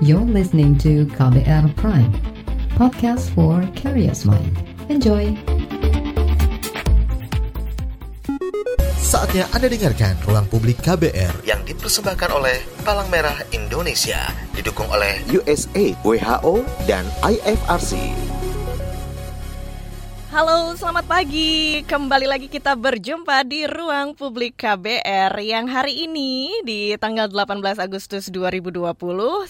You're listening to KBR Prime, podcast for curious mind. Enjoy! Saatnya Anda dengarkan Ruang Publik KBR yang dipersembahkan oleh Palang Merah Indonesia, didukung oleh USA, WHO, dan IFRC. Halo, selamat pagi. Kembali lagi kita berjumpa di Ruang Publik KBR yang hari ini di tanggal 18 Agustus 2020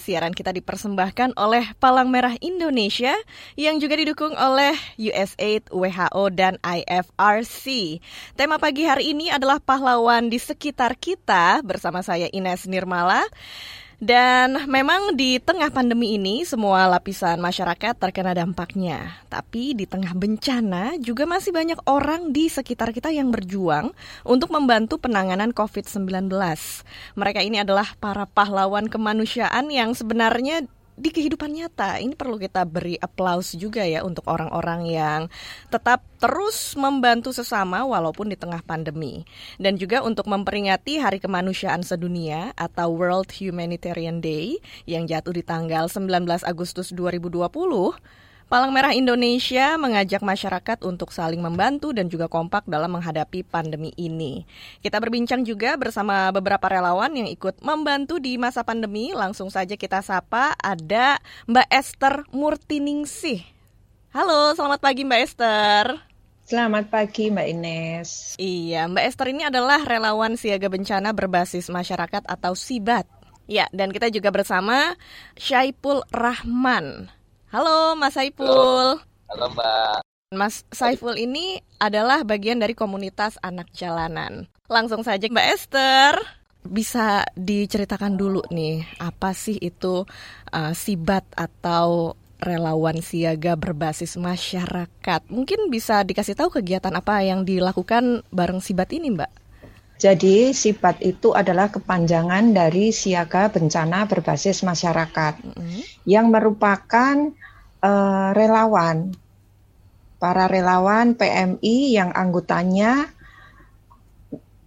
siaran kita dipersembahkan oleh Palang Merah Indonesia yang juga didukung oleh USAID, WHO dan IFRC. Tema pagi hari ini adalah pahlawan di sekitar kita bersama saya Ines Nirmala. Dan memang di tengah pandemi ini semua lapisan masyarakat terkena dampaknya. Tapi di tengah bencana juga masih banyak orang di sekitar kita yang berjuang untuk membantu penanganan COVID-19. Mereka ini adalah para pahlawan kemanusiaan yang sebenarnya di kehidupan nyata ini perlu kita beri aplaus juga ya untuk orang-orang yang tetap terus membantu sesama walaupun di tengah pandemi. Dan juga untuk memperingati Hari Kemanusiaan Sedunia atau World Humanitarian Day yang jatuh di tanggal 19 Agustus 2020 Palang Merah Indonesia mengajak masyarakat untuk saling membantu dan juga kompak dalam menghadapi pandemi ini. Kita berbincang juga bersama beberapa relawan yang ikut membantu di masa pandemi. Langsung saja kita sapa ada Mbak Esther Murtiningsih. Halo, selamat pagi Mbak Esther. Selamat pagi Mbak Ines. Iya, Mbak Esther ini adalah relawan siaga bencana berbasis masyarakat atau SIBAT. Ya, dan kita juga bersama Syaipul Rahman. Halo Mas Saiful. Halo, Halo Mbak. Mas Saiful ini adalah bagian dari komunitas anak jalanan. Langsung saja Mbak Esther, bisa diceritakan dulu nih apa sih itu uh, sibat atau relawan siaga berbasis masyarakat. Mungkin bisa dikasih tahu kegiatan apa yang dilakukan bareng sibat ini, Mbak? Jadi SIBAT itu adalah kepanjangan dari Siaga Bencana Berbasis Masyarakat mm -hmm. yang merupakan uh, relawan, para relawan PMI yang anggotanya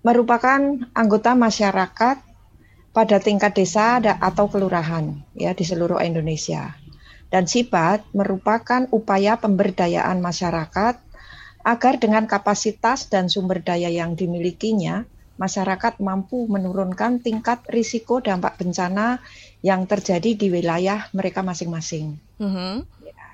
merupakan anggota masyarakat pada tingkat desa atau kelurahan ya di seluruh Indonesia. Dan SIBAT merupakan upaya pemberdayaan masyarakat agar dengan kapasitas dan sumber daya yang dimilikinya masyarakat mampu menurunkan tingkat risiko dampak bencana yang terjadi di wilayah mereka masing-masing. Mm -hmm. ya.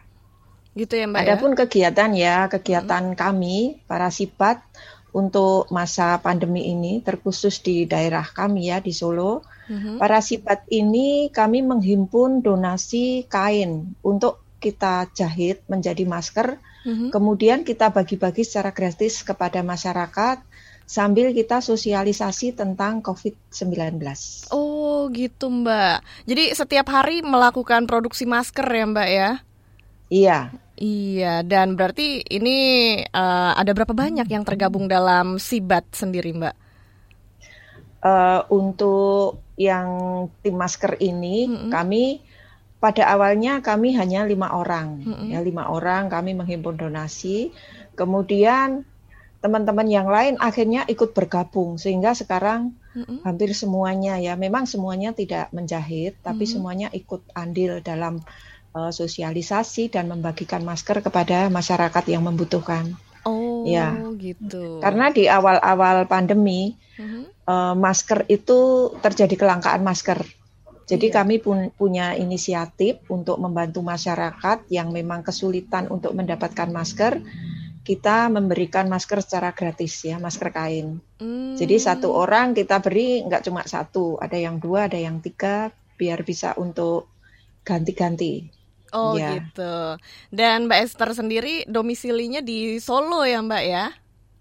Gitu ya Mbak. Adapun ya? kegiatan ya kegiatan mm -hmm. kami para sipat untuk masa pandemi ini terkhusus di daerah kami ya di Solo. Mm-hmm. Para sipat ini kami menghimpun donasi kain untuk kita jahit menjadi masker. Mm-hmm. Kemudian kita bagi-bagi secara gratis kepada masyarakat sambil kita sosialisasi tentang COVID-19. Oh gitu Mbak. Jadi setiap hari melakukan produksi masker ya Mbak ya? Iya. Iya, dan berarti ini uh, ada berapa banyak yang tergabung dalam Sibat sendiri Mbak? Uh, untuk yang tim masker ini mm -hmm. kami pada awalnya kami hanya lima orang, mm -hmm. ya lima orang kami menghimpun donasi. Kemudian teman-teman yang lain akhirnya ikut bergabung sehingga sekarang mm-hmm. hampir semuanya ya memang semuanya tidak menjahit tapi mm-hmm. semuanya ikut andil dalam uh, sosialisasi dan membagikan masker kepada masyarakat yang membutuhkan. Oh, ya. gitu. Karena di awal-awal pandemi mm-hmm. uh, masker itu terjadi kelangkaan masker. Jadi iya. kami pun punya inisiatif untuk membantu masyarakat yang memang kesulitan untuk mendapatkan masker kita memberikan masker secara gratis ya, masker kain. Hmm. Jadi satu orang kita beri nggak cuma satu, ada yang dua, ada yang tiga, biar bisa untuk ganti-ganti. Oh ya. gitu. Dan Mbak Esther sendiri domisilinya di Solo ya Mbak ya?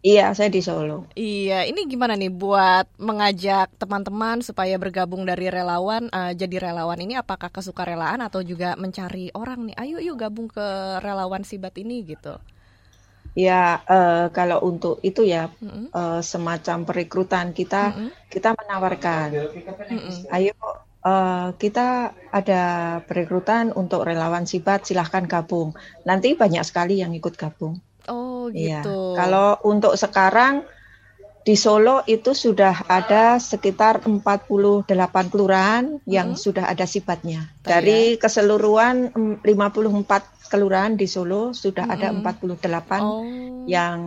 Iya, saya di Solo. Iya, ini gimana nih buat mengajak teman-teman supaya bergabung dari relawan uh, jadi relawan ini apakah kesukarelaan atau juga mencari orang nih? Ayo yuk gabung ke relawan Sibat ini gitu. Ya, uh, kalau untuk itu ya mm-hmm. uh, semacam perekrutan kita mm-hmm. kita menawarkan, mm-hmm. ayo uh, kita ada perekrutan untuk relawan sibat, silahkan gabung. Nanti banyak sekali yang ikut gabung. Oh iya, gitu. Ya. Kalau untuk sekarang di Solo itu sudah ada sekitar 48 kelurahan yang hmm. sudah ada sifatnya. Dari keseluruhan 54 kelurahan di Solo sudah hmm. ada 48 oh. yang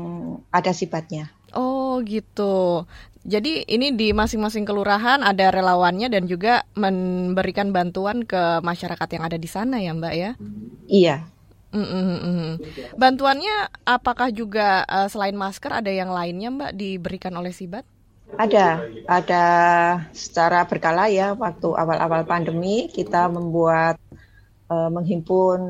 ada sifatnya. Oh, gitu. Jadi ini di masing-masing kelurahan ada relawannya dan juga memberikan bantuan ke masyarakat yang ada di sana ya, Mbak ya? Iya. Mm -hmm. Bantuannya apakah juga uh, selain masker ada yang lainnya Mbak diberikan oleh Sibat? Ada, ada secara berkala ya. Waktu awal-awal pandemi kita membuat uh, menghimpun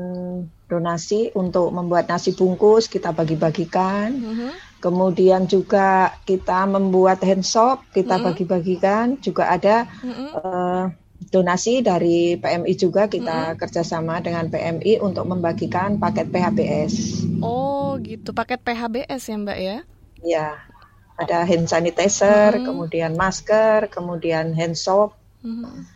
donasi untuk membuat nasi bungkus kita bagi-bagikan. Mm -hmm. Kemudian juga kita membuat hand soap kita mm -hmm. bagi-bagikan. Juga ada mm -hmm. uh, donasi dari PMI juga kita hmm. kerjasama dengan PMI untuk membagikan paket PHBS. Oh gitu, paket PHBS ya Mbak ya? Ya, ada hand sanitizer, hmm. kemudian masker, kemudian hand soap. Hmm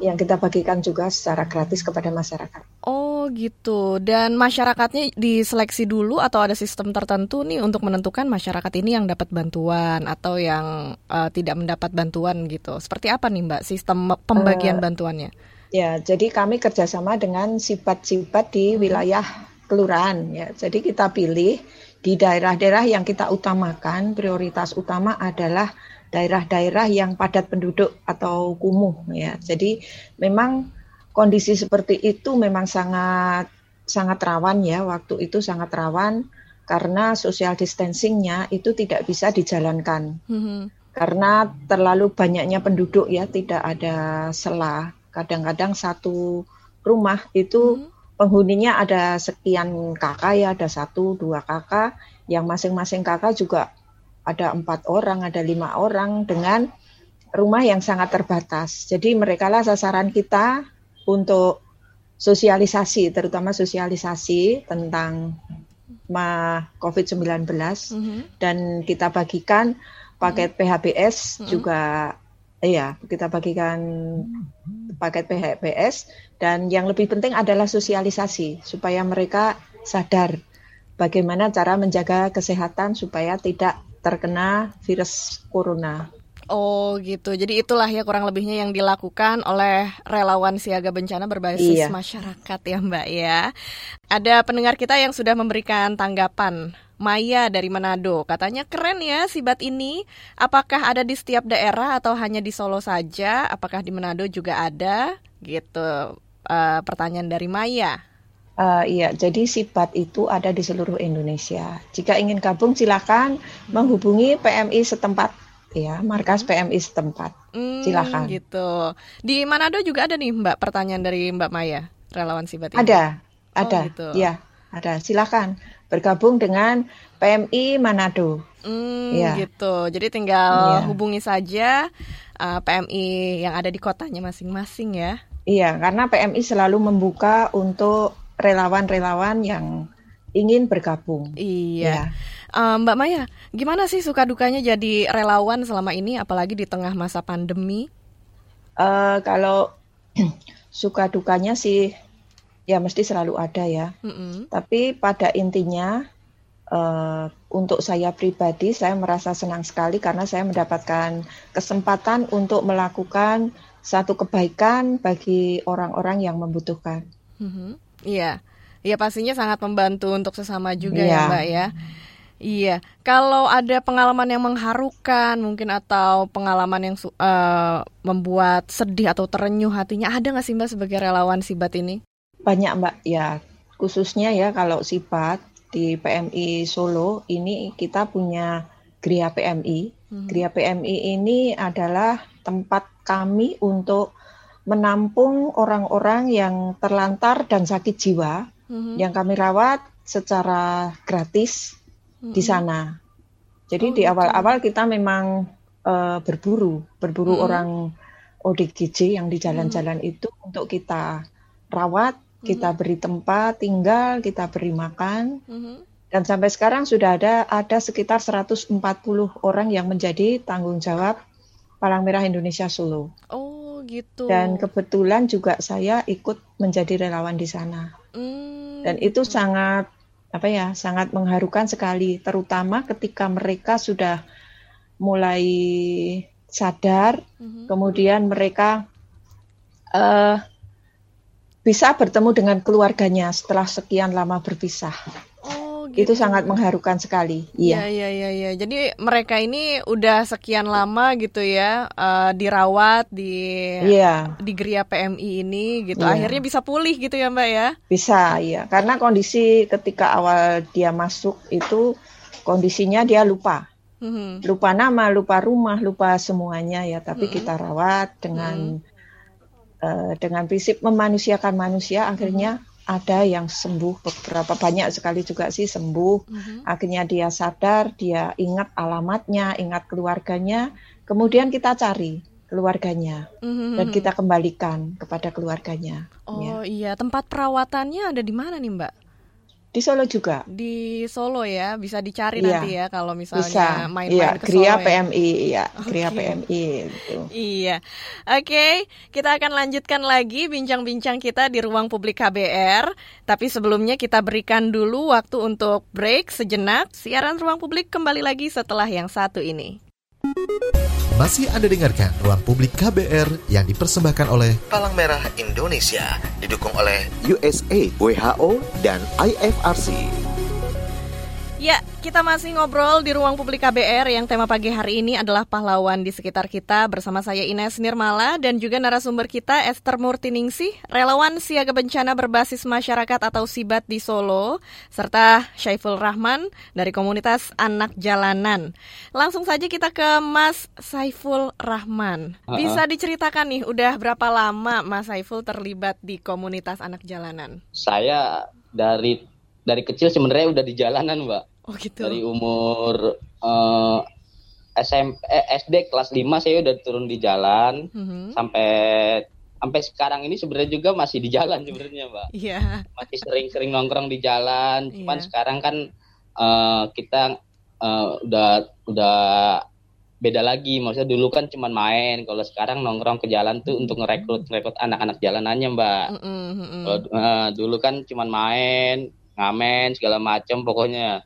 yang kita bagikan juga secara gratis kepada masyarakat. Oh gitu. Dan masyarakatnya diseleksi dulu atau ada sistem tertentu nih untuk menentukan masyarakat ini yang dapat bantuan atau yang uh, tidak mendapat bantuan gitu. Seperti apa nih Mbak sistem pembagian uh, bantuannya? Ya, jadi kami kerjasama dengan sifat-sifat di wilayah kelurahan ya. Jadi kita pilih di daerah-daerah yang kita utamakan prioritas utama adalah daerah-daerah yang padat penduduk atau kumuh ya. Jadi memang kondisi seperti itu memang sangat sangat rawan ya. Waktu itu sangat rawan karena social distancingnya itu tidak bisa dijalankan. Mm-hmm. Karena terlalu banyaknya penduduk ya, tidak ada selah. Kadang-kadang satu rumah itu mm-hmm. penghuninya ada sekian kakak ya, ada satu dua kakak, yang masing-masing kakak juga ada empat orang, ada lima orang dengan rumah yang sangat terbatas. Jadi mereka lah sasaran kita untuk sosialisasi, terutama sosialisasi tentang COVID-19 mm -hmm. dan kita bagikan paket mm -hmm. PHBS mm -hmm. juga Iya, kita bagikan paket PHBS dan yang lebih penting adalah sosialisasi supaya mereka sadar bagaimana cara menjaga kesehatan supaya tidak terkena virus corona. Oh gitu, jadi itulah ya kurang lebihnya yang dilakukan oleh relawan siaga bencana berbasis iya. masyarakat ya Mbak ya. Ada pendengar kita yang sudah memberikan tanggapan. Maya dari Manado, katanya keren ya sibat ini. Apakah ada di setiap daerah atau hanya di Solo saja? Apakah di Manado juga ada? Gitu. Uh, pertanyaan dari Maya. Uh, iya, jadi sifat itu ada di seluruh Indonesia. Jika ingin gabung, silakan menghubungi PMI setempat, ya, markas PMI setempat. Hmm, silakan. Gitu. Di Manado juga ada nih, Mbak, pertanyaan dari Mbak Maya, relawan Sibat ini. Ada, ada, oh, gitu. ya, ada. Silakan bergabung dengan PMI Manado. Hmm, ya. gitu. Jadi tinggal ya. hubungi saja uh, PMI yang ada di kotanya masing-masing ya. Iya, karena PMI selalu membuka untuk relawan-relawan yang ingin bergabung. Iya. Ya. Uh, Mbak Maya, gimana sih suka dukanya jadi relawan selama ini, apalagi di tengah masa pandemi? Uh, kalau suka dukanya sih, ya mesti selalu ada ya. Mm -hmm. Tapi pada intinya, uh, untuk saya pribadi, saya merasa senang sekali karena saya mendapatkan kesempatan untuk melakukan satu kebaikan bagi orang-orang yang membutuhkan. Mm -hmm. Iya, iya pastinya sangat membantu untuk sesama juga ya, ya Mbak ya. Iya, kalau ada pengalaman yang mengharukan mungkin atau pengalaman yang uh, membuat sedih atau terenyuh hatinya, ada nggak sih Mbak sebagai relawan Sibat ini? Banyak Mbak, ya khususnya ya kalau Sibat di PMI Solo ini kita punya Gria PMI. Hmm. Gria PMI ini adalah tempat kami untuk menampung orang-orang yang terlantar dan sakit jiwa mm-hmm. yang kami rawat secara gratis mm-hmm. di sana. Jadi oh, di awal-awal kita memang uh, berburu, berburu mm-hmm. orang ODGJ yang di jalan-jalan mm-hmm. itu untuk kita rawat, mm-hmm. kita beri tempat tinggal, kita beri makan. Mm-hmm. Dan sampai sekarang sudah ada ada sekitar 140 orang yang menjadi tanggung jawab Palang Merah Indonesia Solo. Oh gitu. Dan kebetulan juga saya ikut menjadi relawan di sana. Hmm. Dan itu sangat apa ya, sangat mengharukan sekali, terutama ketika mereka sudah mulai sadar, mm-hmm. kemudian mereka uh, bisa bertemu dengan keluarganya setelah sekian lama berpisah. Gitu. Itu sangat mengharukan sekali. Iya, iya, iya, iya. Jadi mereka ini udah sekian lama gitu ya uh, dirawat di yeah. di Geria PMI ini gitu. Yeah. Akhirnya bisa pulih gitu ya, Mbak ya? Bisa, iya. Karena kondisi ketika awal dia masuk itu kondisinya dia lupa. Mm-hmm. Lupa nama, lupa rumah, lupa semuanya ya, tapi mm-hmm. kita rawat dengan mm-hmm uh, dengan prinsip memanusiakan manusia akhirnya. Ada yang sembuh beberapa banyak sekali juga sih sembuh mm-hmm. akhirnya dia sadar dia ingat alamatnya ingat keluarganya kemudian kita cari keluarganya mm-hmm. dan kita kembalikan kepada keluarganya oh ya. iya tempat perawatannya ada di mana nih mbak di Solo juga. Di Solo ya, bisa dicari iya. nanti ya kalau misalnya main-main iya. ke Gria Solo. Ya. PMI, iya, okay. Gria PMI gitu. Iya. Oke, okay, kita akan lanjutkan lagi bincang-bincang kita di ruang publik KBR, tapi sebelumnya kita berikan dulu waktu untuk break sejenak. Siaran ruang publik kembali lagi setelah yang satu ini. Masih Anda dengarkan Ruang Publik KBR yang dipersembahkan oleh Palang Merah Indonesia, didukung oleh USA, WHO, dan IFRC. Ya, kita masih ngobrol di ruang publik KBR yang tema pagi hari ini adalah pahlawan di sekitar kita bersama saya Ines Nirmala dan juga narasumber kita Esther Murtiningsih, relawan siaga bencana berbasis masyarakat atau SIBAT di Solo, serta Syaiful Rahman dari komunitas Anak Jalanan. Langsung saja kita ke Mas Saiful Rahman. Bisa diceritakan nih, udah berapa lama Mas Saiful terlibat di komunitas Anak Jalanan? Saya dari dari kecil sebenarnya udah di jalanan, Mbak. Oh gitu. Dari umur uh, eh, SMP eh, SD kelas 5 saya udah turun di jalan mm-hmm. sampai sampai sekarang ini sebenarnya juga masih di jalan sebenarnya, Mbak. Iya. Yeah. Masih sering-sering nongkrong di jalan. Cuman yeah. sekarang kan uh, kita uh, udah udah beda lagi maksudnya dulu kan cuma main kalau sekarang nongkrong ke jalan tuh untuk ngerekrut ngerekrut anak-anak jalanannya mbak mm -hmm. Uh, dulu kan cuma main ngamen segala macam pokoknya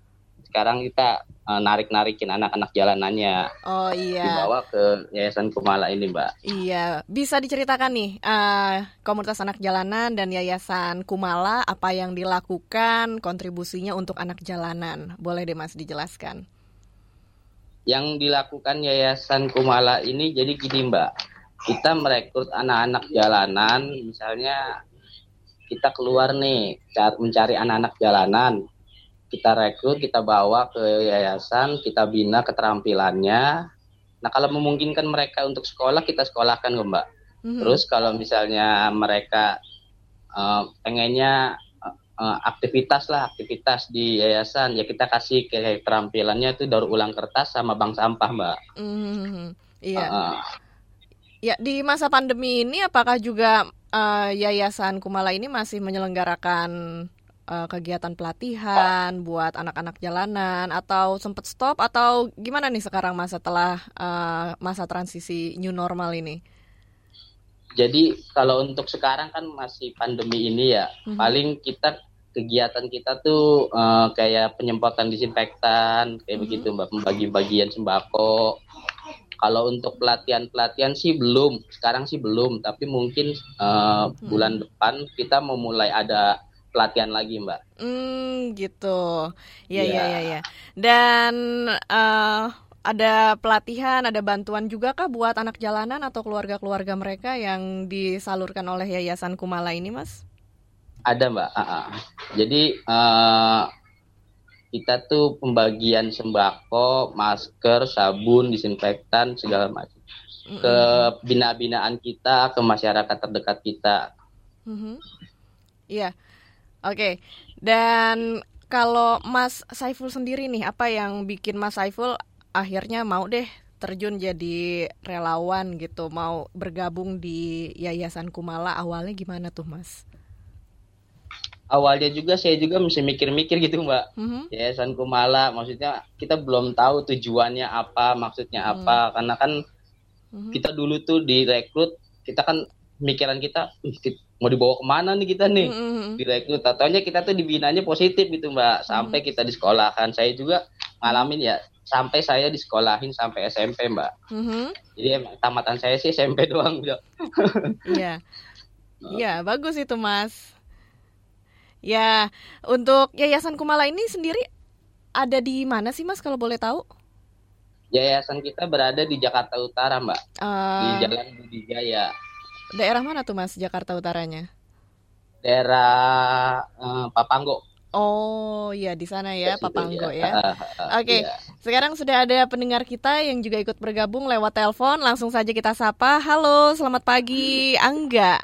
sekarang kita uh, narik-narikin anak-anak jalanannya. Oh iya. Dibawa ke Yayasan Kumala ini, Mbak. Iya, bisa diceritakan nih uh, komunitas anak jalanan dan Yayasan Kumala apa yang dilakukan, kontribusinya untuk anak jalanan. Boleh deh Mas dijelaskan. Yang dilakukan Yayasan Kumala ini jadi gini, Mbak. Kita merekrut anak-anak jalanan, misalnya kita keluar nih mencari anak-anak jalanan kita rekrut kita bawa ke yayasan kita bina keterampilannya nah kalau memungkinkan mereka untuk sekolah kita sekolahkan mbak mm-hmm. terus kalau misalnya mereka uh, pengennya uh, aktivitas lah aktivitas di yayasan ya kita kasih ke keterampilannya itu daur ulang kertas sama bank sampah mbak mm-hmm. iya uh, ya di masa pandemi ini apakah juga uh, yayasan Kumala ini masih menyelenggarakan uh, kegiatan pelatihan buat anak-anak jalanan atau sempat stop atau gimana nih sekarang mas setelah uh, masa transisi new normal ini? Jadi kalau untuk sekarang kan masih pandemi ini ya, mm-hmm. paling kita kegiatan kita tuh uh, kayak penyemprotan disinfektan kayak mm-hmm. begitu mbak, membagi bagian sembako. Kalau untuk pelatihan-pelatihan sih belum, sekarang sih belum, tapi mungkin uh, mm-hmm. bulan depan kita mau mulai ada pelatihan lagi mbak. Hmm gitu, ya ya ya ya. Dan uh, ada pelatihan, ada bantuan juga kah buat anak jalanan atau keluarga-keluarga mereka yang disalurkan oleh Yayasan Kumala ini mas? Ada mbak. Uh -uh. Jadi uh, kita tuh pembagian sembako, masker, sabun, disinfektan segala macam mm -hmm. ke bina-binaan kita, ke masyarakat terdekat kita. Mm -hmm. Iya. Oke, dan kalau Mas Saiful sendiri nih, apa yang bikin Mas Saiful akhirnya mau deh terjun jadi relawan gitu, mau bergabung di Yayasan Kumala awalnya gimana tuh Mas? Awalnya juga saya juga mesti mikir-mikir gitu Mbak. Mm-hmm. Yayasan Kumala, maksudnya kita belum tahu tujuannya apa, maksudnya mm. apa, karena kan mm-hmm. kita dulu tuh direkrut, kita kan pikiran kita, mau dibawa ke mana nih kita nih mm-hmm. direkrut ataunya kita tuh dibinanya positif gitu mbak sampai mm-hmm. kita di sekolah kan saya juga ngalamin ya sampai saya disekolahin sampai SMP mbak. Mm-hmm. Jadi emang tamatan saya sih SMP doang. Iya, iya bagus itu mas. Ya untuk Yayasan Kumala ini sendiri ada di mana sih mas kalau boleh tahu? Yayasan kita berada di Jakarta Utara mbak, uh, di Jalan Budi Jaya. Daerah mana tuh mas Jakarta Utaranya? Daerah uh, Papanggo. Oh iya di sana ya Papanggo ya. ya. Oke, okay. ya. sekarang sudah ada pendengar kita yang juga ikut bergabung lewat telepon. Langsung saja kita sapa. Halo, selamat pagi, Angga.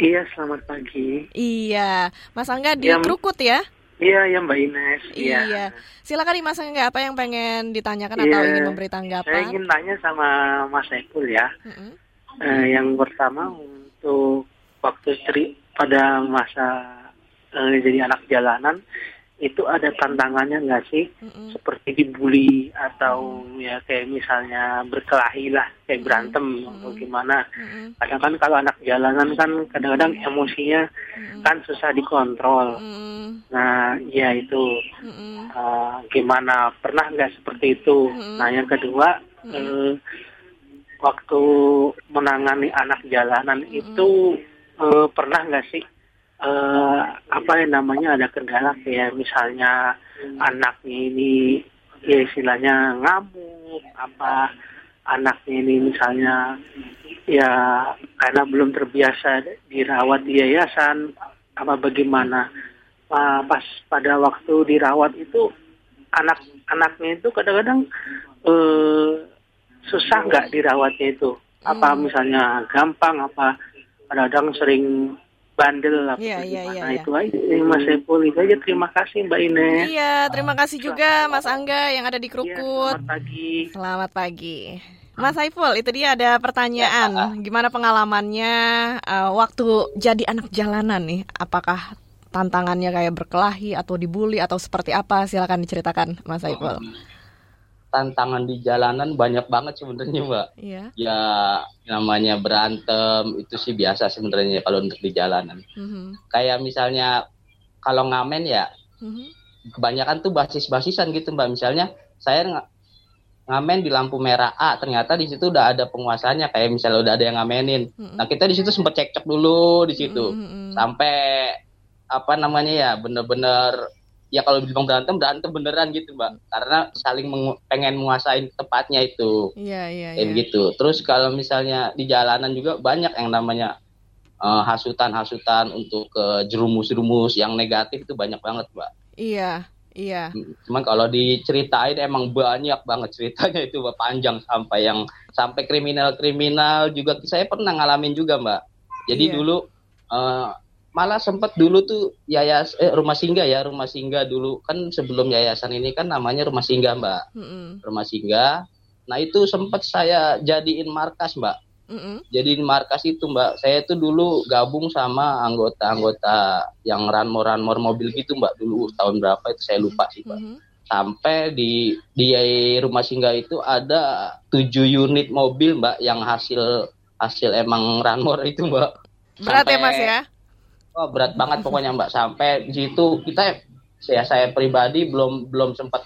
Iya, selamat pagi. Iya, Mas Angga di ya, Krukut ya? Iya, ya Mbak Ines. Iya. iya. Silakan nih Mas Angga, apa yang pengen ditanyakan iya, atau ingin memberi tanggapan? Saya ingin tanya sama Mas Epul ya. Mm -hmm. Uh, yang pertama untuk waktu ceri pada masa uh, jadi anak jalanan itu ada tantangannya nggak sih mm-hmm. seperti dibully atau mm-hmm. ya kayak misalnya berkelahi lah kayak berantem mm-hmm. atau gimana mm-hmm. kadang kan kalau anak jalanan kan kadang-kadang emosinya mm-hmm. kan susah dikontrol mm-hmm. nah ya itu mm-hmm. uh, gimana pernah nggak seperti itu mm-hmm. nah yang kedua mm-hmm. uh, waktu menangani anak jalanan mm-hmm. itu uh, pernah nggak sih uh, apa yang namanya ada kendala kayak misalnya hmm. anaknya ini ya istilahnya ngamuk apa anaknya ini misalnya ya karena belum terbiasa dirawat di yayasan apa bagaimana uh, pas pada waktu dirawat itu anak-anaknya itu kadang-kadang uh, susah nggak dirawatnya itu apa hmm. misalnya gampang apa kadang-kadang sering bandel lah. Iya, iya, iya. Nah, itu aja Mas Epul. Itu aja terima kasih Mbak Ines. Iya, terima kasih juga Mas Angga yang ada di iya, Krukut. Ya, selamat pagi. Selamat pagi. Mas Saiful, itu dia ada pertanyaan. Ya. Gimana pengalamannya uh, waktu jadi anak jalanan nih? Apakah tantangannya kayak berkelahi atau dibully atau seperti apa? Silakan diceritakan, Mas Saiful tantangan di jalanan banyak banget sebenarnya mbak. Iya. Ya namanya berantem itu sih biasa sebenarnya kalau untuk di jalanan. Mm-hmm. Kayak misalnya kalau ngamen ya mm-hmm. kebanyakan tuh basis-basisan gitu mbak. Misalnya saya ng- ngamen di lampu merah A ternyata di situ udah ada penguasanya kayak misalnya udah ada yang ngamenin. Mm-hmm. Nah kita di situ sempat cekcok dulu di situ mm-hmm. sampai apa namanya ya bener-bener ya kalau dibilang berantem berantem beneran gitu mbak. Karena saling mengu pengen menguasai tempatnya itu. Iya iya kayak gitu. Terus kalau misalnya di jalanan juga banyak yang namanya uh, hasutan-hasutan untuk ke jerumus-jerumus yang negatif itu banyak banget mbak. Iya iya. Cuman kalau diceritain emang banyak banget ceritanya itu mbak. Panjang sampai yang sampai kriminal-kriminal juga. Saya pernah ngalamin juga mbak. Jadi iya. dulu uh, malah sempat dulu tuh yayas eh, rumah singgah ya rumah singgah dulu. Kan sebelum yayasan ini kan namanya rumah singgah mbak. Mm-hmm. rumah singgah. Nah itu sempat saya jadiin markas mbak. Mm-hmm. jadiin markas itu mbak. Saya itu dulu gabung sama anggota-anggota yang ranmor ranmor mobil gitu mbak. Dulu tahun berapa itu saya lupa sih mbak. Mm-hmm. sampai di di rumah singgah itu ada tujuh unit mobil mbak yang hasil hasil emang ranmor itu mbak. Berat sampai, ya mas ya Oh, berat banget pokoknya Mbak sampai di situ kita ya saya pribadi belum belum sempat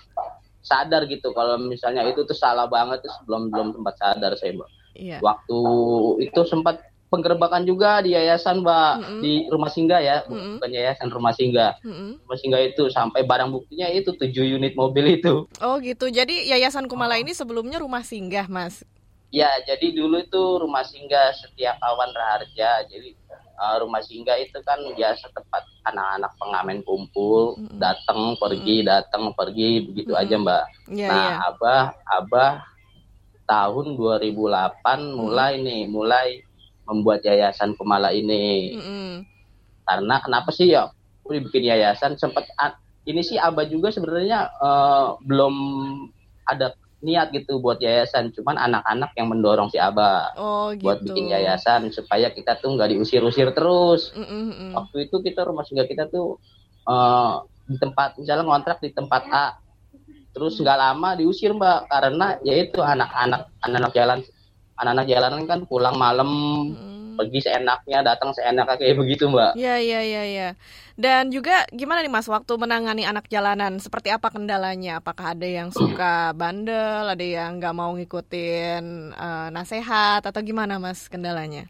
sadar gitu kalau misalnya itu tuh salah banget terus belum belum sempat sadar saya Mbak. Iya. Waktu itu sempat penggerbakan juga di yayasan Mbak mm -hmm. di rumah singgah ya mm -hmm. bukan yayasan rumah singgah mm -hmm. rumah singgah itu sampai barang buktinya itu tujuh unit mobil itu oh gitu jadi yayasan Kumala ini sebelumnya rumah singgah Mas ya jadi dulu itu rumah singgah setiap awan raharja jadi uh, rumah singgah itu kan biasa tempat anak-anak pengamen kumpul datang pergi datang pergi begitu mm-hmm. aja mbak yeah, nah yeah. abah abah tahun 2008 mm-hmm. mulai nih mulai membuat yayasan Kumala ini mm-hmm. karena kenapa sih ya bikin yayasan sempat ini sih abah juga sebenarnya uh, belum ada niat gitu buat yayasan cuman anak-anak yang mendorong si Abah oh, gitu. buat bikin yayasan supaya kita tuh nggak diusir-usir terus mm -mm. waktu itu kita rumah singgah kita tuh uh, di tempat misalnya ngontrak di tempat A terus nggak lama diusir mbak karena yaitu anak-anak anak-anak jalan anak-anak jalanan kan pulang malam mm. Pergi seenaknya datang seenaknya kayak begitu mbak. Iya iya iya iya. Dan juga gimana nih mas waktu menangani anak jalanan? Seperti apa kendalanya? Apakah ada yang suka bandel ada yang nggak mau ngikutin uh, nasehat atau gimana mas kendalanya?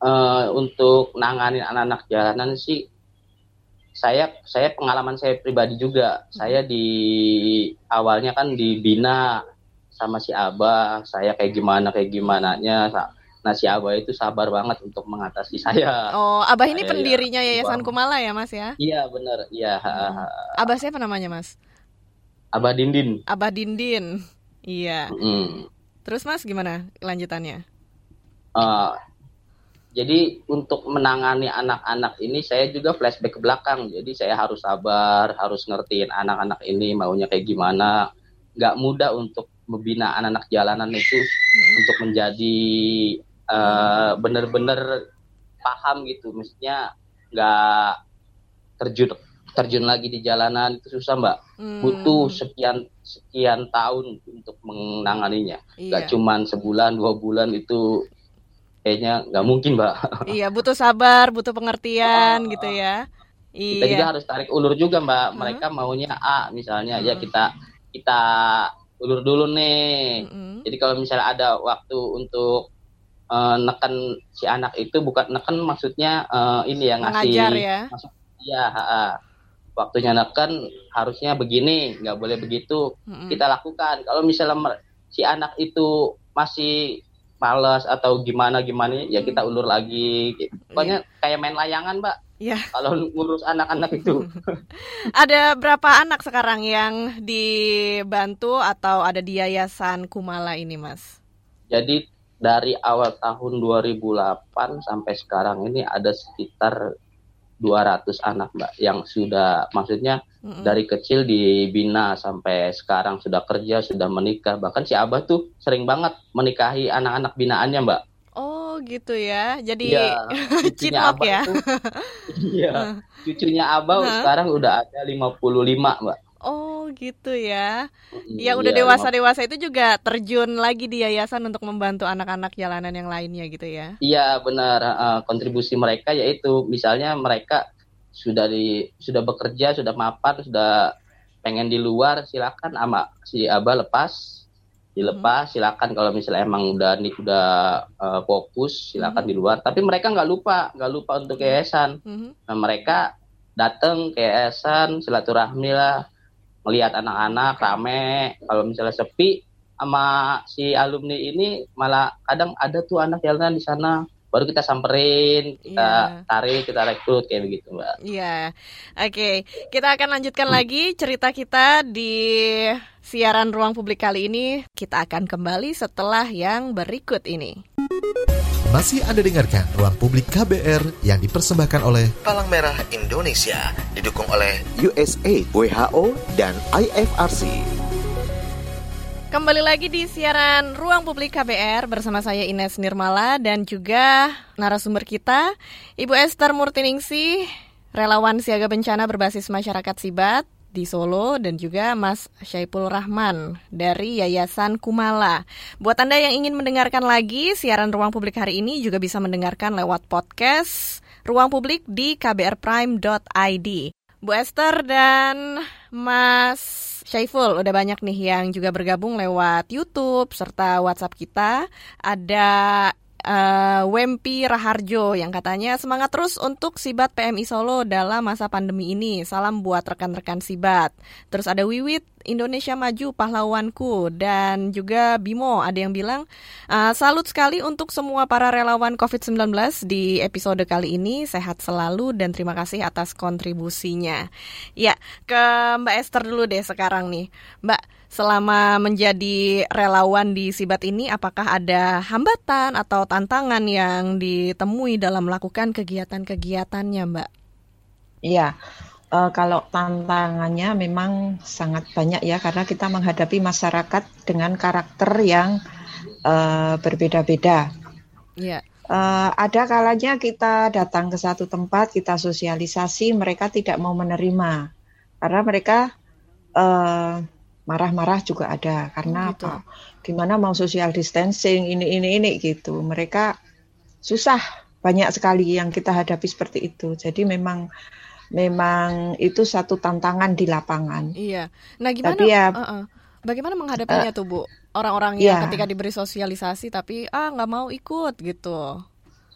Uh, untuk nanganin anak-anak jalanan sih saya saya pengalaman saya pribadi juga. Hmm. saya di awalnya kan dibina sama si abah. Saya kayak gimana kayak gimana nya nah si abah itu sabar banget untuk mengatasi saya. Oh abah ini saya, ya, pendirinya ya, yayasan Kumala ya mas ya? Iya benar iya hmm. abah siapa namanya mas? Abah Dindin. Abah Dindin. Iya. Hmm. terus mas gimana lanjutannya? Uh, jadi untuk menangani anak-anak ini saya juga flashback ke belakang. Jadi saya harus sabar, harus ngertiin anak-anak ini maunya kayak gimana. Gak mudah untuk membina anak-anak jalanan itu untuk menjadi uh, benar-benar paham gitu. Maksudnya nggak terjun terjun lagi di jalanan itu susah mbak. Hmm. Butuh sekian sekian tahun untuk menanganinya. Iya. Gak cuman sebulan dua bulan itu kayaknya nggak mungkin mbak iya butuh sabar butuh pengertian gitu ya kita iya. juga harus tarik ulur juga mbak hmm. mereka maunya A misalnya ya hmm. ya kita kita ulur dulu nih hmm. jadi kalau misalnya ada waktu untuk uh, neken si anak itu bukan neken maksudnya uh, ini ya ngasih Mengajar ya maksud, ya uh, waktunya neken harusnya begini nggak boleh begitu hmm. kita lakukan kalau misalnya si anak itu masih males atau gimana gimana ya kita ulur lagi pokoknya yeah. kayak main layangan mbak Ya. Kalau ngurus anak-anak itu. ada berapa anak sekarang yang dibantu atau ada di Yayasan Kumala ini, Mas? Jadi dari awal tahun 2008 sampai sekarang ini ada sekitar 200 anak, Mbak, yang sudah maksudnya Mm-hmm. Dari kecil dibina sampai sekarang sudah kerja, sudah menikah. Bahkan si Abah tuh sering banget menikahi anak-anak binaannya, Mbak. Oh, gitu ya. Jadi ya, cucunya Abah ya. iya. Cucunya Abah huh? sekarang udah ada 55, Mbak. Gitu ya. Yang udah dewasa-dewasa itu juga terjun lagi di yayasan untuk membantu anak-anak jalanan yang lainnya gitu ya. Iya benar. Uh, kontribusi mereka yaitu misalnya mereka sudah di sudah bekerja sudah mapan sudah pengen di luar silakan ama si abah lepas dilepas hmm. silakan kalau misalnya emang udah nih udah uh, fokus silakan hmm. di luar tapi mereka nggak lupa nggak lupa untuk hmm. yayasan hmm. nah mereka datang ke yayasan silaturahmi lah melihat anak-anak rame kalau misalnya sepi sama si alumni ini malah kadang ada tuh anak jalanan di sana baru kita samperin, kita yeah. tarik, kita rekrut kayak begitu, Mbak. Iya. Yeah. Oke, okay. kita akan lanjutkan hmm. lagi cerita kita di siaran ruang publik kali ini. Kita akan kembali setelah yang berikut ini. Masih Anda dengarkan Ruang Publik KBR yang dipersembahkan oleh Palang Merah Indonesia, didukung oleh USA, WHO, dan IFRC. Kembali lagi di siaran Ruang Publik KBR bersama saya Ines Nirmala dan juga narasumber kita Ibu Esther Murtiningsi, relawan siaga bencana berbasis masyarakat Sibat di Solo dan juga Mas Syaipul Rahman dari Yayasan Kumala. Buat Anda yang ingin mendengarkan lagi siaran Ruang Publik hari ini juga bisa mendengarkan lewat podcast Ruang Publik di kbrprime.id. Bu Esther dan Mas Syaiful, udah banyak nih yang juga bergabung lewat YouTube serta WhatsApp kita. Ada uh, Wempi Raharjo yang katanya semangat terus untuk Sibat PMI Solo dalam masa pandemi ini. Salam buat rekan-rekan Sibat. Terus ada Wiwit Indonesia Maju pahlawanku dan juga Bimo ada yang bilang uh, salut sekali untuk semua para relawan COVID-19 di episode kali ini sehat selalu dan terima kasih atas kontribusinya. Ya, ke Mbak Esther dulu deh sekarang nih. Mbak, selama menjadi relawan di Sibat ini apakah ada hambatan atau tantangan yang ditemui dalam melakukan kegiatan-kegiatannya, Mbak? Iya uh, kalau tantangannya memang sangat banyak ya karena kita menghadapi masyarakat dengan karakter yang uh, berbeda-beda. Yeah. Uh, ada kalanya kita datang ke satu tempat, kita sosialisasi, mereka tidak mau menerima karena mereka uh, marah-marah juga ada karena oh, gitu. apa? Gimana mau social distancing ini ini ini gitu. Mereka susah banyak sekali yang kita hadapi seperti itu. Jadi memang memang itu satu tantangan di lapangan. Iya. Nah, gimana? Tapi ya, uh -uh. Bagaimana menghadapinya uh, tuh, Bu? Orang-orang yang yeah. ketika diberi sosialisasi tapi ah nggak mau ikut gitu.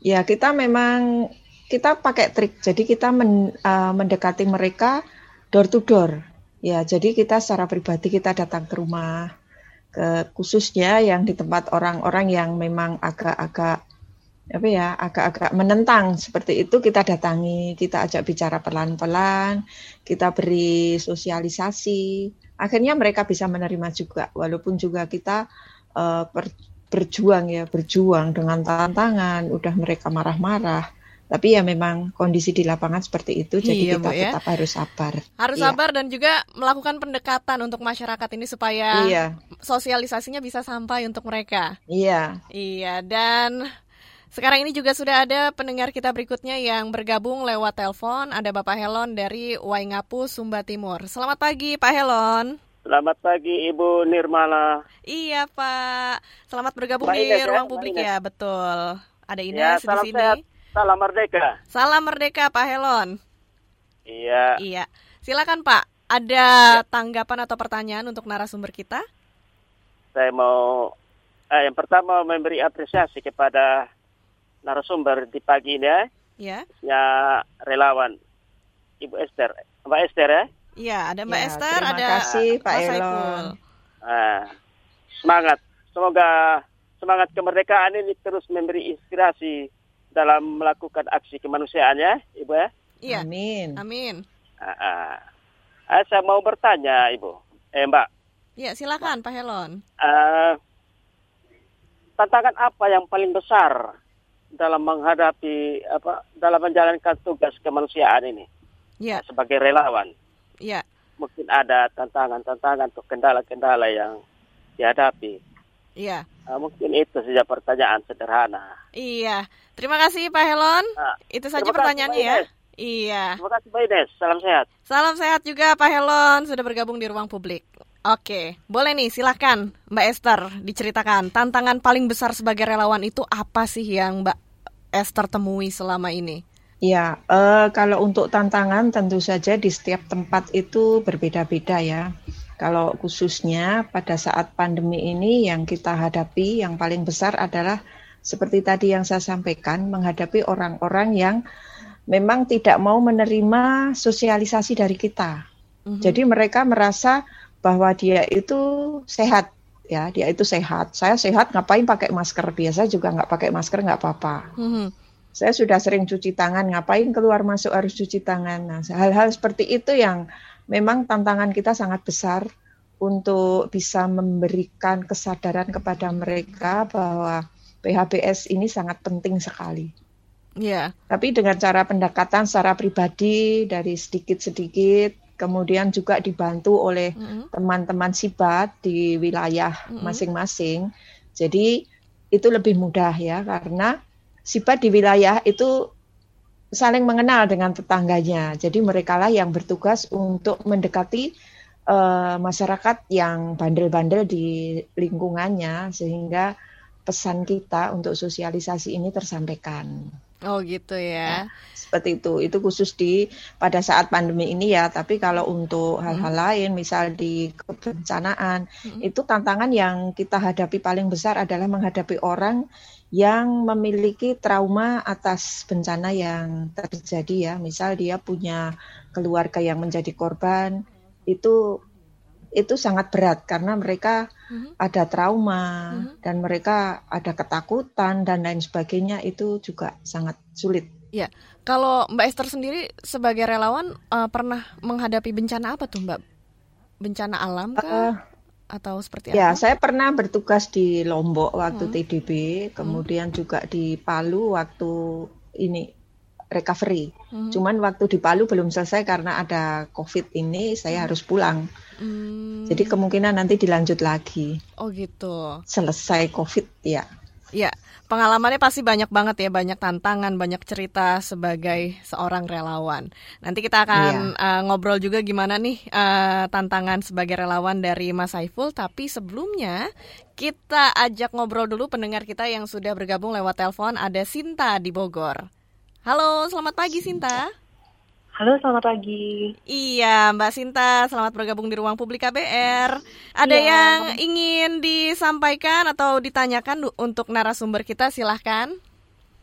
Ya, kita memang kita pakai trik. Jadi kita men, uh, mendekati mereka door to door. Ya, jadi kita secara pribadi kita datang ke rumah, ke khususnya yang di tempat orang-orang yang memang agak-agak apa ya agak-agak menentang seperti itu kita datangi kita ajak bicara pelan-pelan kita beri sosialisasi. Akhirnya mereka bisa menerima juga walaupun juga kita uh, ber, berjuang ya berjuang dengan tantangan udah mereka marah-marah tapi ya memang kondisi di lapangan seperti itu jadi iya, kita ya. tetap harus sabar harus iya. sabar dan juga melakukan pendekatan untuk masyarakat ini supaya iya. sosialisasinya bisa sampai untuk mereka iya iya dan sekarang ini juga sudah ada pendengar kita berikutnya yang bergabung lewat telepon. Ada Bapak Helon dari Waingapu, Sumba Timur. Selamat pagi Pak Helon. Selamat pagi Ibu Nirmala. Iya Pak. Selamat bergabung Mbak di Ines, ya? ruang ya? publik ya, betul. Ada Ines ya, di sini. Sehat. Salam merdeka. Salam merdeka Pak Helon. Iya. Iya. Silakan Pak. Ada ya. tanggapan atau pertanyaan untuk narasumber kita? Saya mau eh, yang pertama memberi apresiasi kepada narasumber di pagi ini ya. Ya. Ya relawan Ibu Esther, Mbak Esther ya. Iya, ada Mbak ya, Esther, terima ada kasih Pak Elon. Ah, semangat. Semoga semangat kemerdekaan ini terus memberi inspirasi dalam melakukan aksi kemanusiaan ya, Ibu ya. Iya. Amin. Amin. Ah, ah. ah, saya mau bertanya, Ibu. Eh, Mbak. Iya, silakan Pak Helon. Ah, tantangan apa yang paling besar dalam menghadapi apa dalam menjalankan tugas kemanusiaan ini ya. sebagai relawan. Ya. Mungkin ada tantangan-tantangan atau kendala-kendala yang dihadapi. Iya. Nah, mungkin itu saja pertanyaan sederhana. Iya. Terima kasih Pak Helon. Nah, itu saja pertanyaannya ya. Iya. Terima kasih Pak Ines. Salam sehat. Salam sehat juga Pak Helon sudah bergabung di ruang publik. Oke, boleh nih silakan Mbak Esther diceritakan tantangan paling besar sebagai relawan itu apa sih yang Mbak Esther temui selama ini? Ya, uh, kalau untuk tantangan tentu saja di setiap tempat itu berbeda-beda ya. Kalau khususnya pada saat pandemi ini yang kita hadapi yang paling besar adalah seperti tadi yang saya sampaikan menghadapi orang-orang yang memang tidak mau menerima sosialisasi dari kita. Mm -hmm. Jadi mereka merasa bahwa dia itu sehat ya dia itu sehat saya sehat ngapain pakai masker biasa juga nggak pakai masker nggak apa-apa mm-hmm. saya sudah sering cuci tangan ngapain keluar masuk harus cuci tangan nah hal-hal seperti itu yang memang tantangan kita sangat besar untuk bisa memberikan kesadaran kepada mereka bahwa PHBS ini sangat penting sekali. Yeah. Tapi dengan cara pendekatan secara pribadi dari sedikit-sedikit kemudian juga dibantu oleh teman-teman mm -hmm. sibat di wilayah masing-masing. Mm -hmm. Jadi itu lebih mudah ya karena sibat di wilayah itu saling mengenal dengan tetangganya. Jadi mereka lah yang bertugas untuk mendekati uh, masyarakat yang bandel-bandel di lingkungannya sehingga pesan kita untuk sosialisasi ini tersampaikan. Oh gitu ya. ya. Seperti itu. Itu khusus di pada saat pandemi ini ya. Tapi kalau untuk hal-hal hmm. lain, misal di kebencanaan, hmm. itu tantangan yang kita hadapi paling besar adalah menghadapi orang yang memiliki trauma atas bencana yang terjadi ya. Misal dia punya keluarga yang menjadi korban, itu itu sangat berat karena mereka mm-hmm. ada trauma mm-hmm. dan mereka ada ketakutan dan lain sebagainya itu juga sangat sulit. Ya, kalau Mbak Esther sendiri sebagai relawan uh, pernah menghadapi bencana apa tuh Mbak? Bencana alam kah? Uh, atau seperti ya, apa? Ya, saya pernah bertugas di Lombok waktu hmm. TDB, kemudian hmm. juga di Palu waktu ini recovery. Hmm. Cuman waktu di Palu belum selesai karena ada COVID ini, saya hmm. harus pulang. Hmm. Jadi kemungkinan nanti dilanjut lagi. Oh gitu. Selesai COVID ya. Ya, pengalamannya pasti banyak banget ya, banyak tantangan, banyak cerita sebagai seorang relawan. Nanti kita akan iya. uh, ngobrol juga gimana nih uh, tantangan sebagai relawan dari Mas Saiful. Tapi sebelumnya kita ajak ngobrol dulu pendengar kita yang sudah bergabung lewat telepon. Ada Sinta di Bogor. Halo, selamat pagi Sinta. Halo, selamat pagi. Iya, Mbak Sinta, selamat bergabung di Ruang Publik KBR. Ada iya. yang ingin disampaikan atau ditanyakan untuk narasumber kita, silahkan.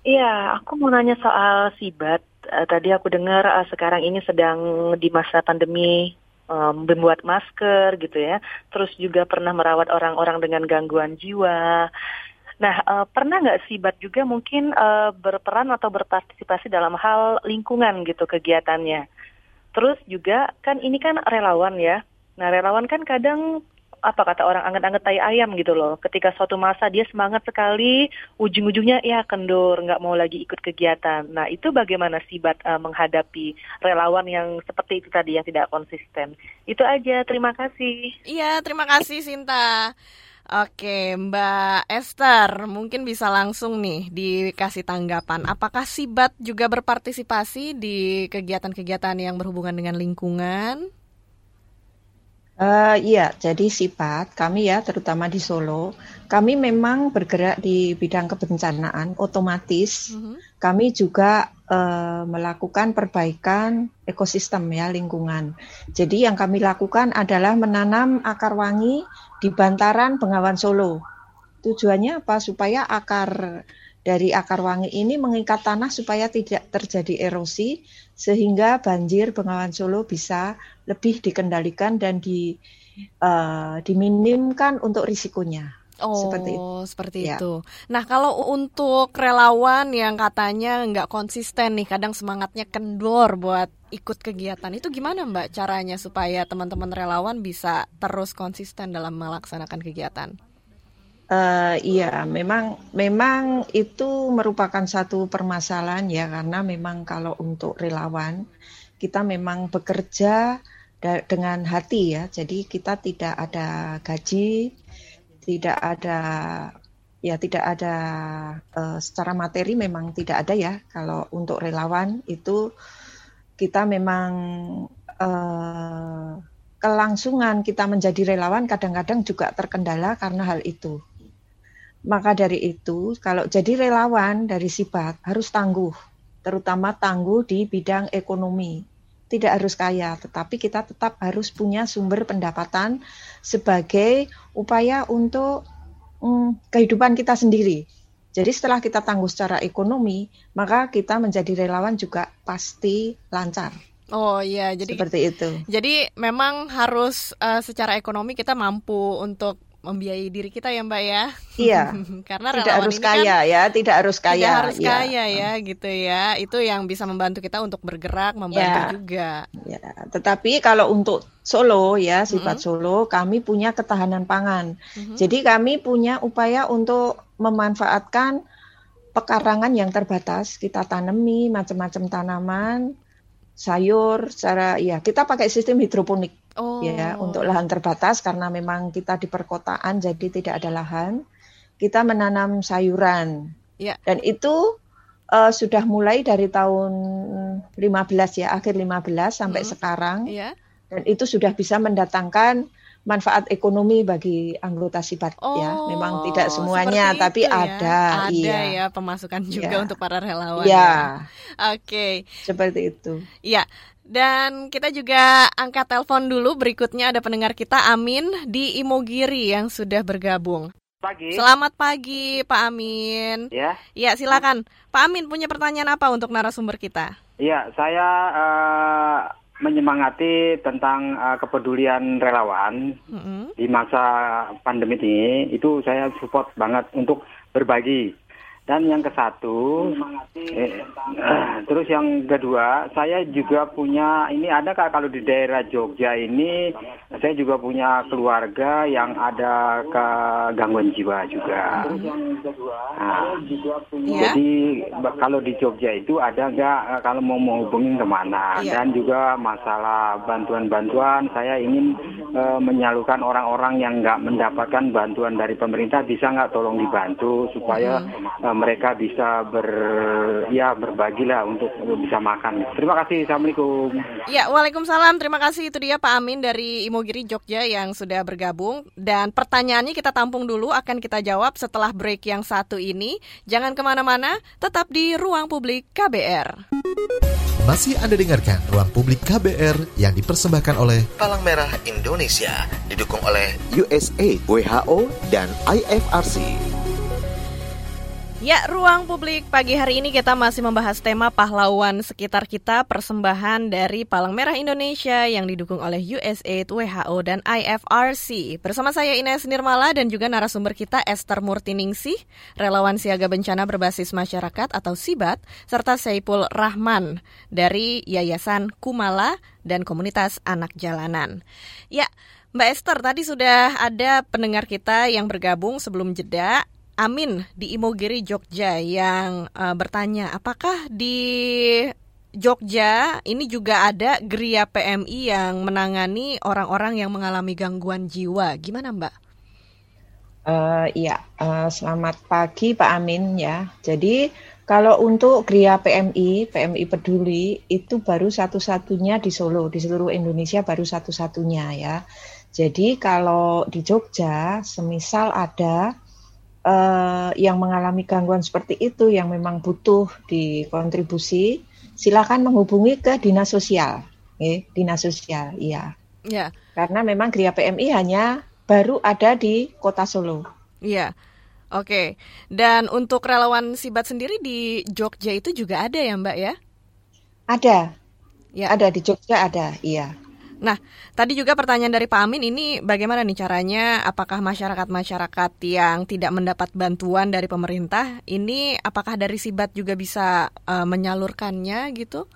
Iya, aku mau nanya soal sibat. Uh, tadi aku dengar uh, sekarang ini sedang di masa pandemi um, membuat masker gitu ya. Terus juga pernah merawat orang-orang dengan gangguan jiwa. Nah, uh, pernah nggak Sibat juga mungkin uh, berperan atau berpartisipasi dalam hal lingkungan gitu kegiatannya? Terus juga kan ini kan relawan ya. Nah, relawan kan kadang apa kata orang anget-anget tai ayam gitu loh. Ketika suatu masa dia semangat sekali, ujung-ujungnya ya kendor, nggak mau lagi ikut kegiatan. Nah itu bagaimana Sibat uh, menghadapi relawan yang seperti itu tadi yang tidak konsisten. Itu aja, terima kasih. Iya, terima kasih Sinta. Oke, Mbak Esther, mungkin bisa langsung nih dikasih tanggapan. Apakah Sibat juga berpartisipasi di kegiatan-kegiatan yang berhubungan dengan lingkungan? Uh, iya, jadi Sibat kami ya, terutama di Solo, kami memang bergerak di bidang kebencanaan, otomatis. Mm-hmm. -huh. Kami juga uh, melakukan perbaikan ekosistem ya lingkungan. Jadi yang kami lakukan adalah menanam akar wangi di bantaran Bengawan Solo. Tujuannya apa? Supaya akar dari akar wangi ini mengikat tanah supaya tidak terjadi erosi sehingga banjir Bengawan Solo bisa lebih dikendalikan dan di uh, diminimkan untuk risikonya. Oh, seperti itu. Seperti ya. itu. Nah, kalau untuk relawan yang katanya nggak konsisten nih, kadang semangatnya kendor buat ikut kegiatan, itu gimana Mbak caranya supaya teman-teman relawan bisa terus konsisten dalam melaksanakan kegiatan? Uh, iya, memang memang itu merupakan satu permasalahan ya karena memang kalau untuk relawan kita memang bekerja dengan hati ya. Jadi kita tidak ada gaji, tidak ada ya tidak ada uh, secara materi memang tidak ada ya kalau untuk relawan itu kita memang uh, kelangsungan kita menjadi relawan kadang-kadang juga terkendala karena hal itu. Maka dari itu kalau jadi relawan dari Sibat harus tangguh, terutama tangguh di bidang ekonomi tidak harus kaya, tetapi kita tetap harus punya sumber pendapatan sebagai upaya untuk hmm, kehidupan kita sendiri. Jadi setelah kita tangguh secara ekonomi, maka kita menjadi relawan juga pasti lancar. Oh iya, jadi seperti itu. Jadi memang harus uh, secara ekonomi kita mampu untuk membiayai diri kita ya Mbak ya. Iya. Karena tidak harus kan kaya kan ya, tidak harus kaya. Tidak harus ya. kaya ya gitu ya. Itu yang bisa membantu kita untuk bergerak, membantu ya. juga. Ya, tetapi kalau untuk Solo ya, sifat mm -hmm. Solo kami punya ketahanan pangan. Mm -hmm. Jadi kami punya upaya untuk memanfaatkan pekarangan yang terbatas, kita tanami macam-macam tanaman, sayur secara ya kita pakai sistem hidroponik Oh. Ya, untuk lahan terbatas karena memang kita di perkotaan jadi tidak ada lahan, kita menanam sayuran. Ya. Dan itu uh, sudah mulai dari tahun 15 ya, akhir 15 sampai hmm. sekarang. Ya. Dan itu sudah bisa mendatangkan manfaat ekonomi bagi anggota sibat ya. oh, ya. Memang tidak semuanya tapi ya. ada ada iya. ya pemasukan juga ya. untuk para relawan. Ya. ya. Oke. Okay. Seperti itu. Iya. Dan kita juga angkat telepon dulu. Berikutnya ada pendengar kita Amin di Imogiri yang sudah bergabung. Pagi. Selamat pagi Pak Amin. Ya. Ya silakan. Pak Amin punya pertanyaan apa untuk narasumber kita? Iya, saya uh, menyemangati tentang uh, kepedulian relawan mm -hmm. di masa pandemi ini. Itu saya support banget untuk berbagi Dan yang ke satu, eh, eh, terus yang kedua, saya juga punya ini ada kak kalau di daerah Jogja ini, saya juga punya keluarga yang ada ke gangguan jiwa juga. Nah, Ya. Jadi kalau di Jogja itu ada nggak eh, kalau mau menghubungi ke mana? Iya. Dan juga masalah bantuan-bantuan, saya ingin eh, menyalurkan orang-orang yang nggak mendapatkan bantuan dari pemerintah bisa nggak tolong dibantu supaya eh, mereka bisa ber ya berbagi lah untuk bisa makan. Terima kasih. Assalamualaikum. Ya, Waalaikumsalam. Terima kasih itu dia Pak Amin dari Imogiri Jogja yang sudah bergabung. Dan pertanyaannya kita tampung dulu, akan kita jawab setelah break yang satu ini. Jangan ke mana-mana, tetap di Ruang Publik KBR. Masih Anda dengarkan Ruang Publik KBR yang dipersembahkan oleh Palang Merah Indonesia, didukung oleh USAID, WHO, dan IFRC. Ya, ruang publik pagi hari ini kita masih membahas tema pahlawan sekitar kita persembahan dari Palang Merah Indonesia yang didukung oleh USAID, WHO, dan IFRC. Bersama saya Ines Nirmala dan juga narasumber kita Esther Murtiningsih, relawan siaga bencana berbasis masyarakat atau SIBAT, serta Saipul Rahman dari Yayasan Kumala dan Komunitas Anak Jalanan. Ya, Mbak Esther, tadi sudah ada pendengar kita yang bergabung sebelum jeda. Amin di Imogiri Jogja yang uh, bertanya apakah di Jogja ini juga ada Gria PMI yang menangani orang-orang yang mengalami gangguan jiwa. Gimana Mbak? Eh, iya, eh, selamat pagi Pak Amin ya. Jadi kalau untuk Gria PMI, PMI Peduli itu baru satu-satunya di Solo, di seluruh Indonesia baru satu-satunya ya. Jadi kalau di Jogja, semisal ada eh, yang mengalami gangguan seperti itu yang memang butuh dikontribusi, silakan menghubungi ke dinas sosial, eh, dinas sosial, iya. Ya, Karena memang Gria PMI hanya baru ada di Kota Solo. iya. Oke. Dan untuk relawan Sibat sendiri di Jogja itu juga ada ya Mbak ya? Ada, Ya. ada di Jogja ada, iya. Nah, tadi juga pertanyaan dari Pak Amin ini bagaimana nih caranya? Apakah masyarakat-masyarakat yang tidak mendapat bantuan dari pemerintah ini apakah dari Sibat juga bisa eh, menyalurkannya gitu?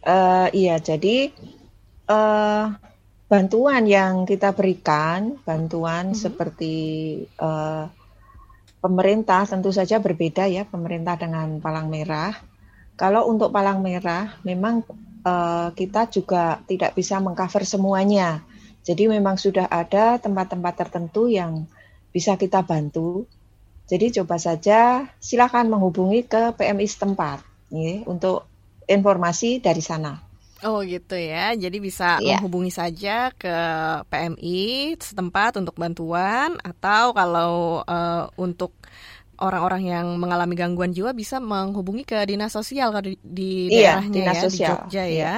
Eh, iya, jadi eh, bantuan yang kita berikan, bantuan seperti eh, pemerintah tentu saja berbeda ya, pemerintah dengan Palang Merah. Kalau untuk Palang Merah, memang eh, kita juga tidak bisa mengcover semuanya. Jadi memang sudah ada tempat-tempat tertentu yang bisa kita bantu. Jadi coba saja silakan menghubungi ke PMI setempat ya, untuk informasi dari sana. Oh gitu ya. Jadi bisa Iya. menghubungi saja ke PMI setempat untuk bantuan atau kalau eh, untuk orang-orang yang mengalami gangguan jiwa bisa menghubungi ke dinas sosial kalau di, di Iya, daerahnya dinas ya sosial. di Jogja Iya. ya.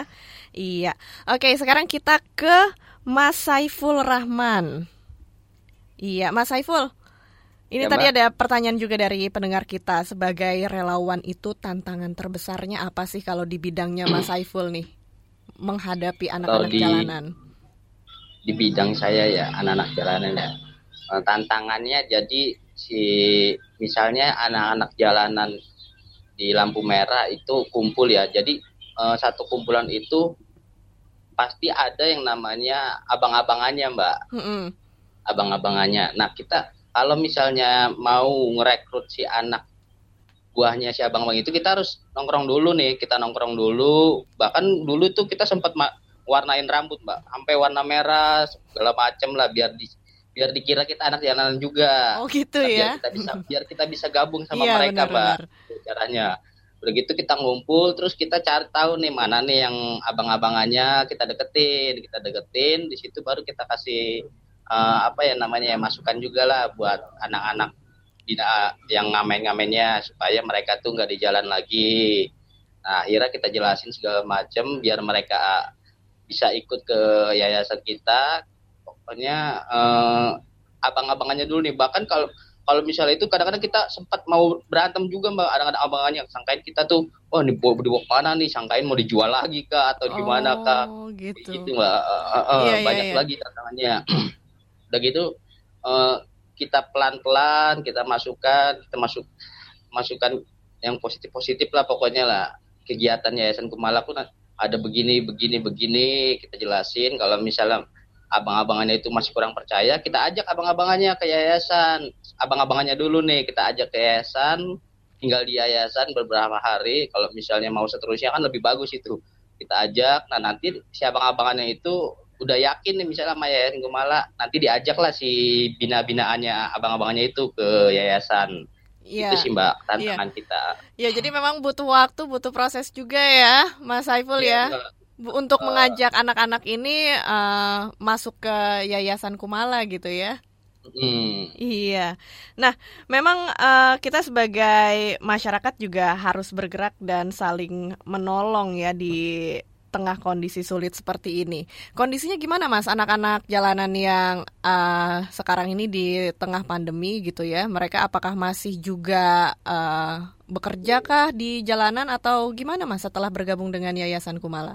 Iya. Oke, sekarang kita ke Mas Saiful Rahman. Iya, Mas Saiful. Ini Ya, tadi Mbak. ada pertanyaan juga dari pendengar kita sebagai relawan itu tantangan terbesarnya apa sih kalau di bidangnya Mas Saiful nih menghadapi anak-anak di- jalanan? di bidang saya ya anak-anak jalanan ya tantangannya jadi si misalnya anak-anak jalanan di lampu merah itu kumpul ya. Jadi eh, satu kumpulan itu pasti ada yang namanya abang-abangannya mbak. Mm-mm. abang-abangannya. Nah kita kalau misalnya mau ngerekrut si anak buahnya si abang-abang itu kita harus nongkrong dulu nih. Kita nongkrong dulu. Bahkan dulu tuh kita sempat warnain rambut mbak. Sampai warna merah segala macem lah biar di biar dikira kita anak jalanan juga. Oh gitu Nah, ya. biar kita bisa biar kita bisa gabung sama Iya, mereka mbak Itu caranya. Udah gitu kita ngumpul terus kita cari tahu nih mana nih yang abang-abangannya kita deketin kita deketin di situ baru kita kasih eh, apa ya namanya ya masukan juga lah buat anak-anak yang ngamen-ngamennya supaya mereka tuh nggak di jalan lagi. Nah akhirnya kita jelasin segala macam biar mereka bisa ikut ke yayasan kita pokoknya eh, abang-abangannya dulu nih. Bahkan kalau kalau misalnya itu kadang-kadang kita sempat mau berantem juga mbak. Kadang-kadang abangannya sangkain kita tuh wah dibawa dibawa ke mana nih? Sangkain mau dijual lagi kah atau gimana kah Oh gitu. gitu mbak. Eh, Iya, iya, banyak iya. lagi tantangannya. Udah gitu eh, kita pelan-pelan kita masukkan kita masuk masukkan yang positif-positif lah pokoknya lah. Kegiatan Yayasan Kumala pun ada begini begini begini kita jelasin. Kalau misalnya abang-abangannya itu masih kurang percaya kita ajak abang-abangannya ke yayasan abang-abangannya dulu nih kita ajak ke yayasan tinggal di yayasan beberapa hari kalau misalnya mau seterusnya kan lebih bagus itu kita ajak nah nanti si abang-abangannya itu udah yakin nih misalnya sama yayasan Kumala nanti diajaklah si bina-binaannya abang-abangannya itu ke yayasan Ya. Itu sih Mbak tantangan ya. kita. Ya jadi memang butuh waktu, butuh proses juga ya, Mas Saiful ya. ya. Untuk uh, mengajak anak-anak ini uh, masuk ke Yayasan Kumala gitu ya. Hmm. Iya. Nah, memang uh, kita sebagai masyarakat juga harus bergerak dan saling menolong ya di tengah kondisi sulit seperti ini. Kondisinya gimana Mas anak-anak jalanan yang uh, sekarang ini di tengah pandemi gitu ya? Mereka apakah masih juga uh, bekerja kah di jalanan atau gimana Mas setelah bergabung dengan Yayasan Kumala?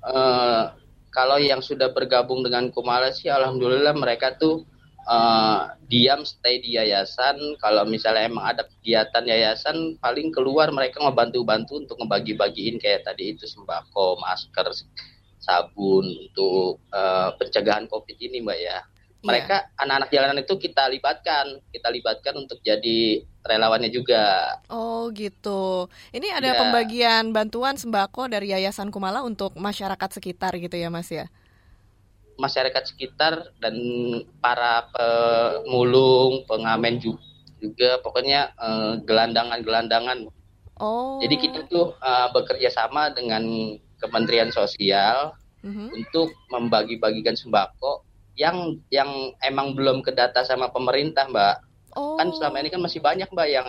Uh, kalau yang sudah bergabung dengan Kumala sih alhamdulillah mereka tuh uh, diam stay di yayasan. Kalau misalnya emang ada kegiatan yayasan paling keluar mereka ngebantu-bantu untuk ngebagi-bagiin kayak tadi itu sembako masker sabun untuk uh, pencegahan covid ini mbak ya mereka yeah. anak-anak jalanan itu kita libatkan kita libatkan untuk jadi relawannya juga oh gitu ini ada yeah. pembagian bantuan sembako dari yayasan Kumala untuk masyarakat sekitar gitu ya mas ya masyarakat sekitar dan para pemulung, pengamen juga, pokoknya uh, gelandangan-gelandangan. Oh. Jadi kita tuh uh, bekerja sama dengan Kementerian Sosial uh-huh. untuk membagi-bagikan sembako yang yang emang belum kedata sama pemerintah, Mbak. Oh. Kan selama ini kan masih banyak, Mbak, yang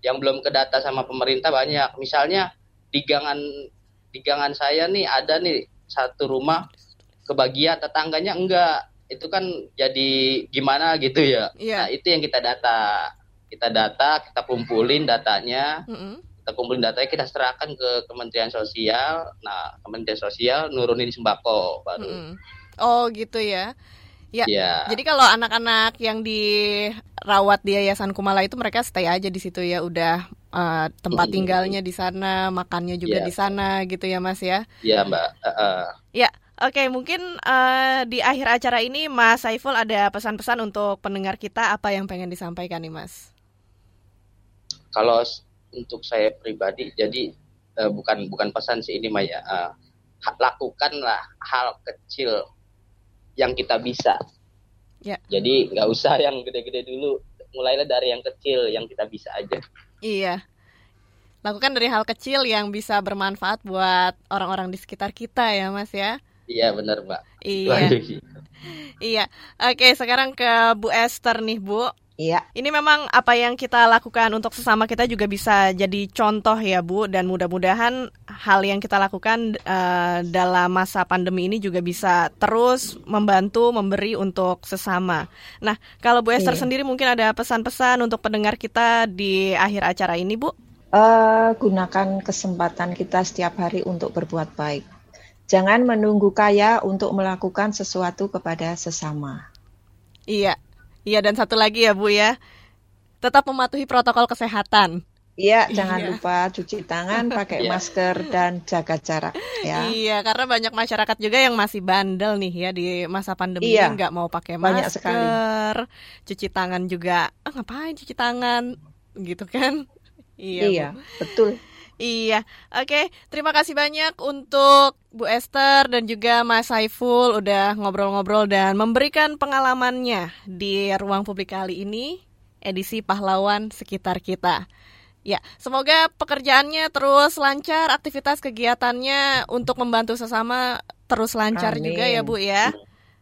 yang belum kedata sama pemerintah banyak. Misalnya di gangan di gangan saya nih ada nih satu rumah kebagian tetangganya enggak itu kan jadi gimana gitu ya yeah. nah itu yang kita data kita data kita kumpulin datanya mm -hmm. kita kumpulin datanya kita serahkan ke Kementerian Sosial nah Kementerian Sosial nurunin sembako baru mm -hmm. Oh gitu ya Ya, yeah. jadi kalau anak-anak yang dirawat di Yayasan Kumala itu mereka stay aja di situ ya, udah uh, tempat tinggalnya di sana, makannya juga yeah. di sana gitu ya, Mas ya? Iya, yeah, Mbak. Uh, uh. Ya, Oke, mungkin uh, di akhir acara ini Mas Saiful ada pesan-pesan untuk pendengar kita apa yang pengen disampaikan nih Mas? Kalau untuk saya pribadi, jadi uh, bukan bukan pesan sih ini Maya. Uh, lakukanlah hal kecil yang kita bisa. Ya. Jadi nggak usah yang gede-gede dulu, mulailah dari yang kecil yang kita bisa aja. Iya. Lakukan dari hal kecil yang bisa bermanfaat buat orang-orang di sekitar kita ya, Mas ya. Iya benar mbak. Iya. iya. Oke sekarang ke Bu Esther nih Bu. Iya. Ini memang apa yang kita lakukan untuk sesama kita juga bisa jadi contoh ya Bu dan mudah-mudahan hal yang kita lakukan uh, dalam masa pandemi ini juga bisa terus membantu memberi untuk sesama. Nah kalau Bu Esther iya. sendiri mungkin ada pesan-pesan untuk pendengar kita di akhir acara ini Bu? Uh, gunakan kesempatan kita setiap hari untuk berbuat baik Jangan menunggu kaya untuk melakukan sesuatu kepada sesama. Iya, iya dan satu lagi ya Bu ya, tetap mematuhi protokol kesehatan. Iya, jangan iya. lupa cuci tangan, pakai iya. masker dan jaga jarak. Ya. Iya, karena banyak masyarakat juga yang masih bandel nih ya di masa pandemi iya. ini nggak mau pakai masker, sekali. cuci tangan juga. Ah, ngapain cuci tangan? Gitu kan? Iya, iya betul. Iya, oke. Terima kasih banyak untuk Bu Esther dan juga Mas Saiful udah ngobrol-ngobrol dan memberikan pengalamannya di ruang publik kali ini, edisi pahlawan sekitar kita. Ya, semoga pekerjaannya terus lancar, aktivitas kegiatannya untuk membantu sesama terus lancar Amin. juga ya Bu ya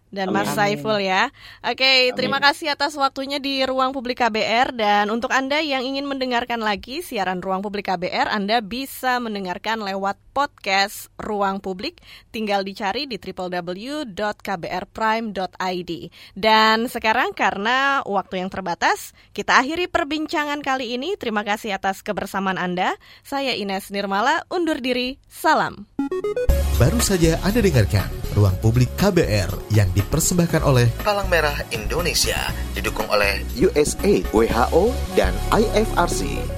dan Mas Saiful ya. Oke, terima kasih atas waktunya di Ruang Publik KBR dan untuk Anda yang ingin mendengarkan lagi siaran Ruang Publik KBR, Anda bisa mendengarkan lewat podcast Ruang Publik, tinggal dicari di www.kbrprime.id. Dan sekarang karena waktu yang terbatas, kita akhiri perbincangan kali ini. Terima kasih atas kebersamaan Anda. Saya Ines Nirmala undur diri. Salam. Baru saja Anda dengarkan Ruang Publik KBR yang dipersembahkan oleh Palang Merah Indonesia, didukung oleh USA, WHO, dan IFRC.